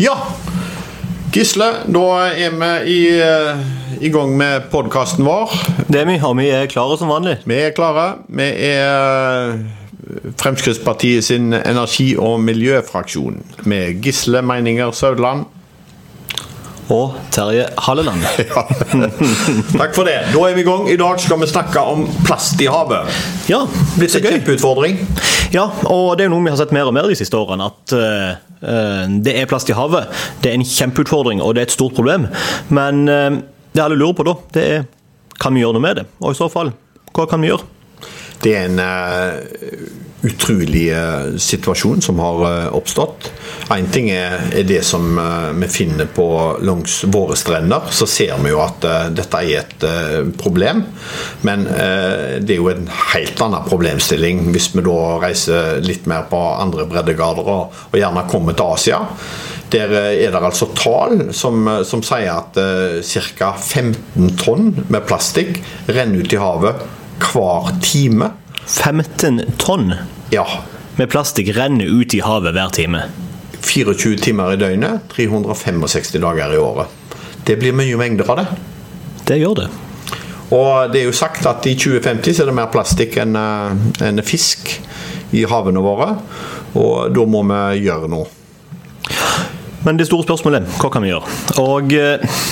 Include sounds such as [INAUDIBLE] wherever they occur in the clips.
Ja, Gisle, da er vi i, eh, i gang med podkasten vår. Det er vi, og vi er klare som vanlig. Vi er klare. Vi er eh, Fremskrittspartiet sin energi- og miljøfraksjon med Gisle Meininger Saudland. Og Terje Halleland. [LAUGHS] Ja. Takk for det. Da er vi i gang. I dag skal vi snakke om plast i havet. Ja, Blitt en kjempeutfordring. Ja, og det er noe vi har sett mer og mer de siste årene. At eh, det er plast i havet. Det er en kjempeutfordring, og det er et stort problem. Men eh, det alle lurer på da, det er kan vi gjøre noe med det? Og i så fall, hva kan vi gjøre? Det er en utrolig eh, situasjon som har eh, oppstått. Én ting er, det som eh, vi finner på langs våre strender. Så ser vi jo at eh, dette er et problem. Men det er jo en helt annen problemstilling hvis vi da reiser litt mer på andre breddegrader og, gjerne kommer til Asia. Der er det altså tall som, som sier at ca. 15 tonn med plastikk renner ut i havet hver time. 15 tonn Ja. med plastikk renner ut i havet hver time. 24 timer i døgnet, 365 dager i året. Det blir mye mengder av det. Det gjør det. Og det er jo sagt at i 2050 så er det mer plastikk enn eh, enn fisk i havene våre. Og da må vi gjøre noe. Men det store spørsmålet hva kan vi gjøre? Og eh,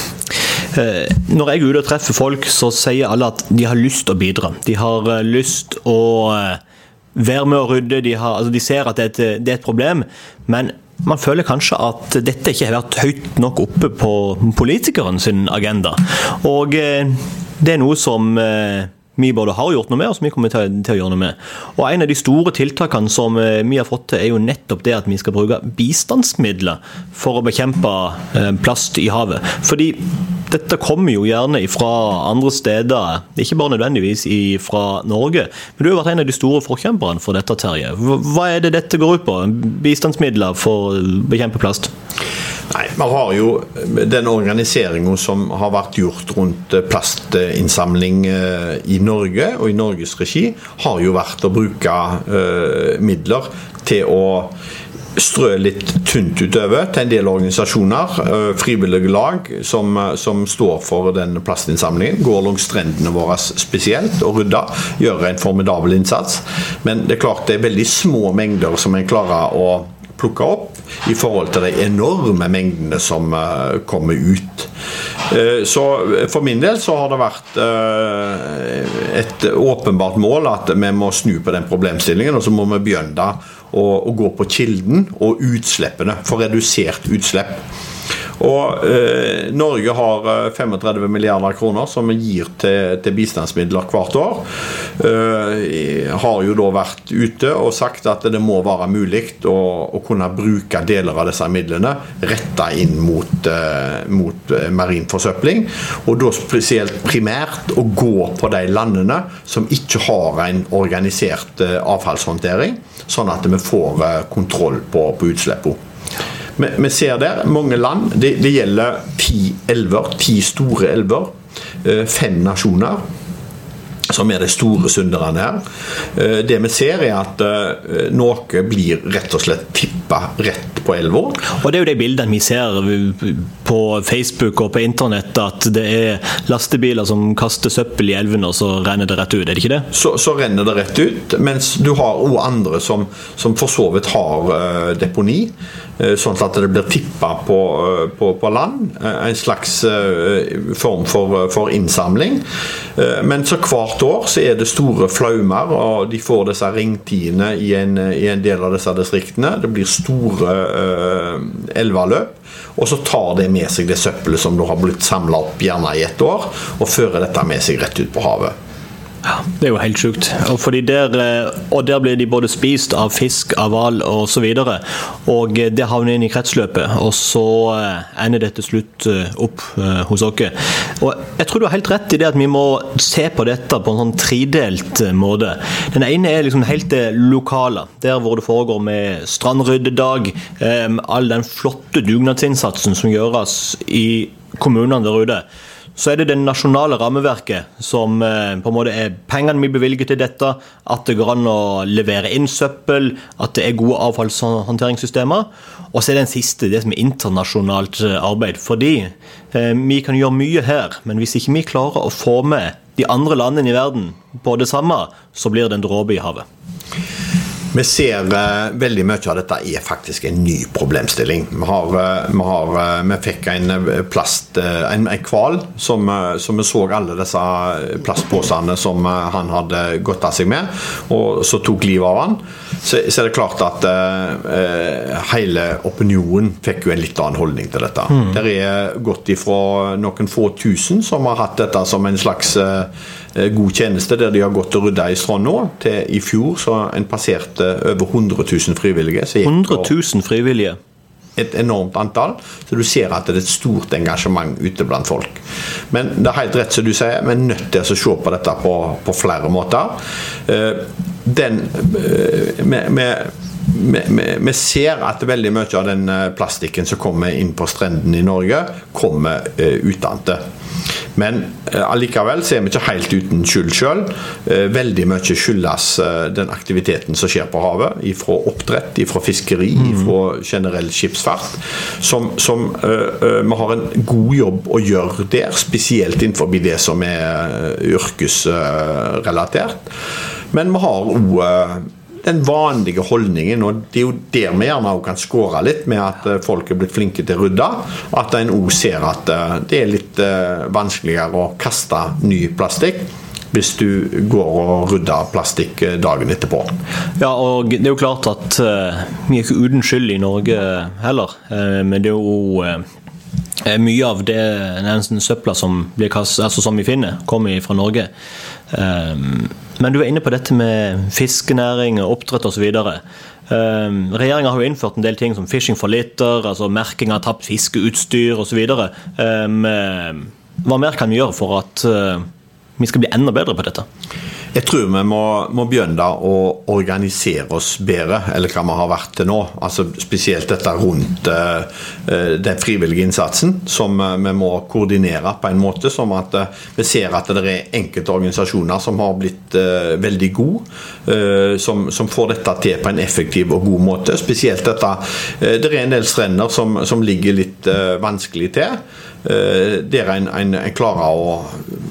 eh, når jeg er ute og treffer folk, så sier alle at de har lyst til å bidra. De har eh, lyst å eh, være med å rydde. De, har, altså de ser at det er, et, det er et problem. Men man føler kanskje at dette ikke har vært høyt nok oppe på politikeren sin agenda. Og eh, det er noe som eh, vi både har gjort noe med, og som vi kommer til, å gjøre noe med. Og En av de store tiltakene som eh, vi har fått til, er jo nettopp det at vi skal bruke bistandsmidler for å bekjempe plast i havet. Fordi dette kommer jo gjerne fra andre steder, ikke bare nødvendigvis fra Norge. Men du har vært en av de store forkjemperne for dette, Terje. Hva- er det dette går ut på? Bistandsmidler for å bekjempe plast? Nei, Vi har jo den organiseringa som har vært gjort rundt eh, plastinnsamling eh, i Norge og i Norges regi, har jo vært å bruke eh, midler til å strø litt tynt utover til en del organisasjoner, eh, frivillige lag, som, eh, som står for den plastinnsamlingen. Går langs strendene våre spesielt og rydder. Gjør en formidabel innsats. Men det er klart det er veldig små mengder som en klarer å plukke opp i forhold til de enorme mengdene som eh, kommer ut. Så for min del så har det vært et åpenbart mål at vi må snu på den problemstillingen, og så må vi begynne å, å gå på kilden og utslippene, få redusert utslipp. Og eh, Norge har eh, 35 milliarder kroner som vi gir til, til bistandsmidler hvert år. Eh, har jo da vært ute og sagt at det må være mulig å, å kunne bruke deler av disse midlene retta inn mot, eh, mot eh, marin forsøpling. Og da spesielt primært å gå på de landene som ikke har en organisert eh, avfallshåndtering, sånn at vi får eh, kontroll på, på utslippene. Vi, vi ser der mange land. Det, det gjelder ti elver, ti store elver. eh, Fem nasjoner som er de store synderne her. Eh, Det vi ser, er at eh, noe blir rett og slett tippa rett på elva. Og det er jo de bildene vi ser på Facebook og på internett, at det er lastebiler som kaster søppel i elvene, og så renner det rett ut. Er det ikke det? Så, så renner det rett ut. Mens du har òg andre som, som for så vidt har eh, deponi. Sånn at det blir tippa på, på, på land. En slags form for, for innsamling. Men så hvert år så er det store flaumer, og de får disse ringtidene i en, i en del av disse distriktene. Det blir store eh, elveløp. Og så tar det med seg det søppelet som da har blitt samla opp gjerne i et år, og fører dette med seg rett ut på havet. Ja, Det er jo helt sjukt. Og, der, eh, og der blir de både spist av fisk, av hval osv. Og, og det havner inn i kretsløpet, og så eh, ender det til slutt eh, opp eh, hos oss. Og jeg tror du har helt rett i det at vi må se på dette på en sånn tredelt eh, måte. Den ene er liksom helt det lokale, der hvor det foregår med strandryddedag, eh, all den flotte dugnadsinnsatsen som gjøres i kommunene der ute. Så er det det nasjonale rammeverket som eh, på en måte er pengene vi bevilger til dette, at det går an å levere inn søppel, at det er gode avfallshåndteringssystemer. Og så er det den siste, det som er internasjonalt arbeid. Fordi eh, vi kan gjøre mye her, men hvis ikke vi klarer å få med de andre landene i verden på det samme, så blir det en dråpe i havet. Vi ser uh, veldig mye av dette er faktisk en ny problemstilling. Vi, har, uh, vi, har, uh, vi fikk en plast, en, en hval som, som, vi så alle disse plastposene som han hadde gått av seg med, og så tok livet av han. Så, så er det klart at hele opinionen fikk jo en litt annen holdning til dette. Mm. Det er gått ifra noen få tusen som har hatt dette som en slags god tjeneste der de har gått og rydda i stranda, i fjor så en passerte over 100 000 frivillige. 100 000 frivillige? Et enormt antall. Så du ser at det er et stort engasjement ute blant folk. Men det er helt rett som du sier, vi er nødt til å se på dette på, på flere måter. Eh, den eh, med, med vi, ser at veldig mye av den plastikken som kommer inn på strendene i Norge, kommer uh. Men eh, allikevel så er vi ikke helt uten skyld sjøl. Eh, veldig mye skyldes eh, den aktiviteten som skjer på havet. Fra oppdrett, fra fiskeri, mm. fra generell skipsfart. Som, som vi har en god jobb å gjøre der, spesielt innenfor det som er yrkesrelatert. Men vi har òg den vanlige holdningen, og det er jo der vi gjerne kan skåre litt, med at eh, folk er blitt flinke til å rydde, at en òg ser at eh, det er litt eh, vanskeligere å kaste ny plastikk hvis du går og rydder plastikk dagen etterpå. Ja, og det er jo klart at vi er ikke uten skyld i Norge heller. Men det er jo mye av det den søpla som, kastet, altså som vi finner, kommer fra Norge. Um, men du er inne på dette med fiskenæring, oppdrett osv. Um, Regjeringa har jo innført en del ting som fishing for litter, altså merking av tapt fiskeutstyr osv. Um, hva mer kan vi gjøre for at uh, vi skal bli enda bedre på dette? Jeg tror vi må, må, begynne å organisere oss bedre, eller hva vi har vært til nå. Altså Spesielt dette rundt uh, den frivillige innsatsen, som uh, vi må koordinere på en måte. Som at uh, vi ser at det er enkelte organisasjoner som har blitt veldig gode, som, som, får dette til på en effektiv og god måte. Spesielt dette Det er en del strender som, som ligger litt vanskelig til. Eh, der en, en, en, klarer å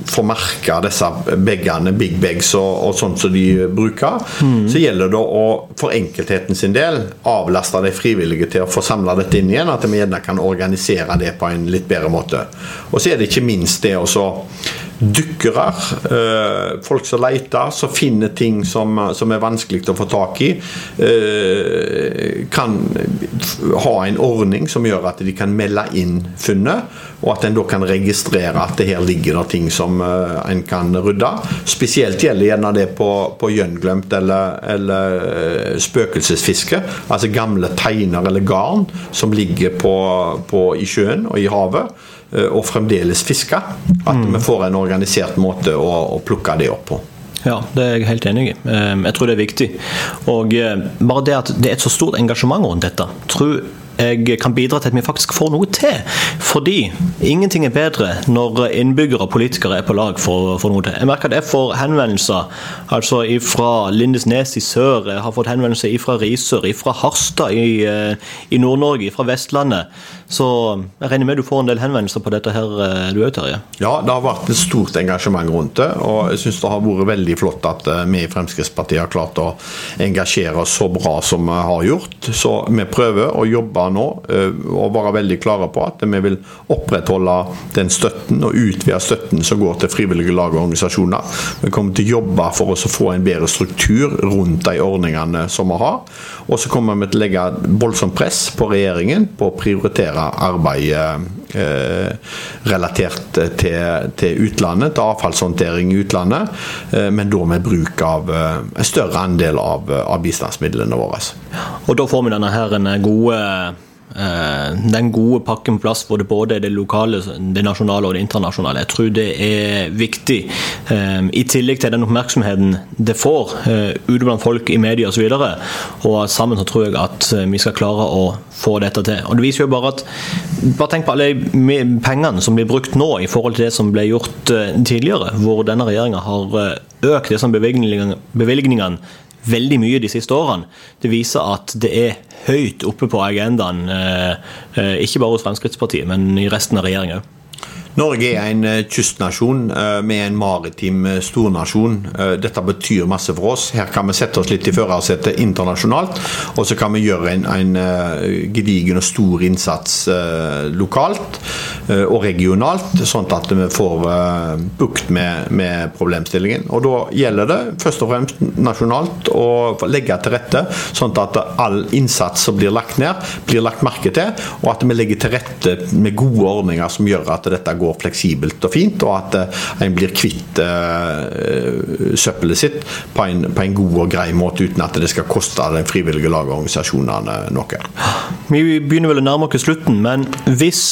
få merke disse bagene, big bags og, og sånt som de bruker, mm. så gjelder det å for enkeltheten sin del avlaste de frivillige til å få samla dette inn igjen. At vi gjerne kan organisere det på en litt bedre måte. Og så er det ikke minst det å dykkere, eh, folk som leter, som finner ting som, som, er vanskelig å få tak i, eh, kan ha en ordning som gjør at de kan melde inn funnet, og at en da kan registrere at det her ligger det ting som eh, en kan rydde. Spesielt gjelder gjerne det på, på gjenglemt eller, eller spøkelsesfiske, altså gamle teiner eller garn som ligger på, på, i sjøen og i havet. Eh, og fremdeles fiske. At mm. vi får en organisert måte å, å plukke det opp på. Ja, det er jeg helt enig i. Ehm, jeg tror det er viktig. Og eh, bare det at det er et så stort engasjement rundt dette, tror jeg kan bidra til at vi faktisk får noe til. Fordi ingenting er bedre når innbyggere og politikere er på lag for å få noe til. Jeg merker at jeg får henvendelser altså fra Lindesnes i sør, jeg har fått henvendelser fra Risør, fra Harstad i, eh, i Nord-Norge, fra Vestlandet. Så jeg regner med du får en del henvendelser på dette her, eh, du òg, Terje? Ja, det har vært et stort engasjement rundt det. Og jeg syns det har vært veldig flott at eh, vi i Fremskrittspartiet har klart å engasjere oss så bra som vi har gjort. Så vi prøver å jobbe nå eh, og være veldig klare på at vi vil opprettholde den støtten og utvide støtten som går til frivillige lag og organisasjoner. Vi kommer til å jobbe for oss å få en bedre struktur rundt de ordningene som vi har. Og så kommer vi til å legge voldsomt press på regjeringen på å prioritere arbeidet Eh, relatert til, til, utlandet, til avfallshåndtering i utlandet, eh, men da med bruk av eh, en større andel av, av bistandsmidlene våre. Og da får vi denne her en gode Eh, den gode pakken på plass hvor det både det lokale, det nasjonale og det internasjonale. Jeg tror det er viktig. Eh, I tillegg til den oppmerksomheten det får eh, ute blant folk i media osv. Og, så og sammen så tror jeg at vi skal klare å få dette til. Og det viser jo bare at Bare tenk på alle pengene som blir brukt nå i forhold til det som ble gjort tidligere, hvor denne regjeringa har økt disse bevilgningene veldig mye de siste årene. Det viser at det er høyt oppe på agendaen, ikke bare hos Fremskrittspartiet, men i resten av regjeringa òg. Norge er en eh, kystnasjon Vi med en maritim eh, stornasjon. Dette betyr masse for oss. Her kan vi sette oss litt i førersetet internasjonalt, og så kan vi gjøre en, en gedigen og stor innsats lokalt og regionalt, sånn at vi får bukt med, med, problemstillingen. Og Da gjelder det først og fremst nasjonalt å legge til rette, sånn at all innsats som blir lagt ned, blir lagt merke til, og at vi legger til rette med gode ordninger som gjør at dette går går fleksibelt og fint, og at uh, en blir kvitt uh, søppelet sitt på en, på en, god og grei måte, uten at det skal koste de frivillige lagorganisasjonene noe. Vi begynner vel å nærme oss slutten, men hvis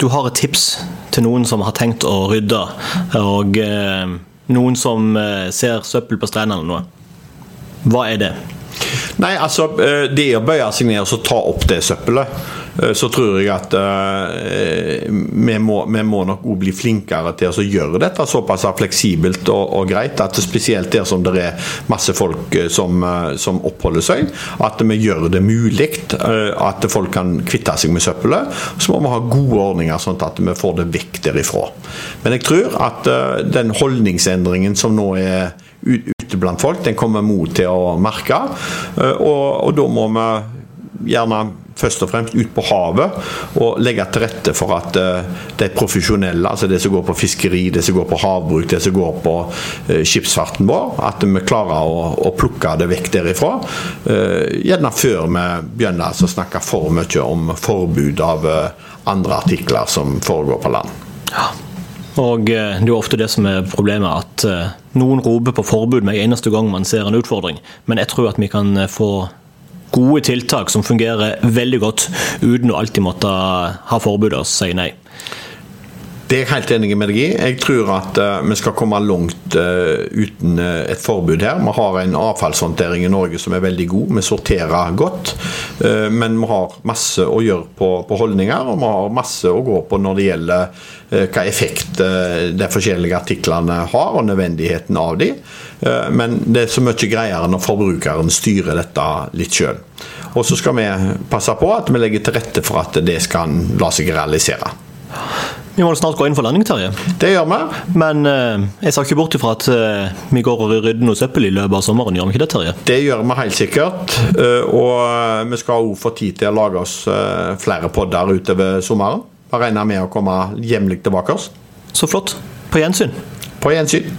du har et tips til noen som har tenkt å rydde, og uh, noen som ser søppel på strendene eller noe, hva er det? Nei, altså Det er å bøye seg ned og ta opp det søppelet. Eh, så tror jeg at uh, vi, må, vi, må, nok òg bli flinkere til å gjøre dette såpass fleksibelt og, og, greit. At spesielt der som det er masse folk eh, som, som oppholder seg, at vi gjør det mulig at folk kan kvitte seg med søppelet. Så må vi ha gode ordninger sånn at vi får det vekk derifra. Men jeg tror at den holdningsendringen som nå er ute blant folk, den kommer mot til å merke. Og, og da må vi gjerne først og fremst ut på havet og legge til rette for at uh, de profesjonelle, altså det som går på fiskeri, det som går på havbruk, det som går på uh, skipsfarten vår, at vi klarer å, plukke det vekk derifra. Uh, gjerne før vi begynner å snakke for mye om forbud av andre artikler som foregår på land. Ja. Og Det er ofte det som er problemet, at noen roper på forbud med eneste gang man ser en utfordring. Men jeg tror at vi kan få gode tiltak som fungerer veldig godt, uten å alltid måtte ha forbud og si nei. Det er jeg helt enig med deg i. Jeg tror at uh, vi skal komme langt uh, uten uh, et forbud her. Vi har en avfallshåndtering i Norge som er veldig god. Vi sorterer godt. men vi har masse å gjøre på, på, holdninger, og vi har masse å gå på når det gjelder hva effekt de forskjellige artiklene har, og nødvendigheten av de. Men det er så mye greiere når forbrukeren styrer dette litt sjøl. Og så skal vi passe på at vi legger til rette for at det skal la seg realisere. Vi må snart gå inn for landing, Terje. Det gjør vi. Men eh, jeg sa ikke bort ifra at eh, vi går og rydder noe søppel i løpet av sommeren, gjør vi ikke det, Terje? Det gjør vi helt sikkert. Uh, og vi skal òg få tid til å lage oss flere podder utover sommeren. Vi regner med å komme jevnlig tilbake. oss. Så flott. På gjensyn. På gjensyn.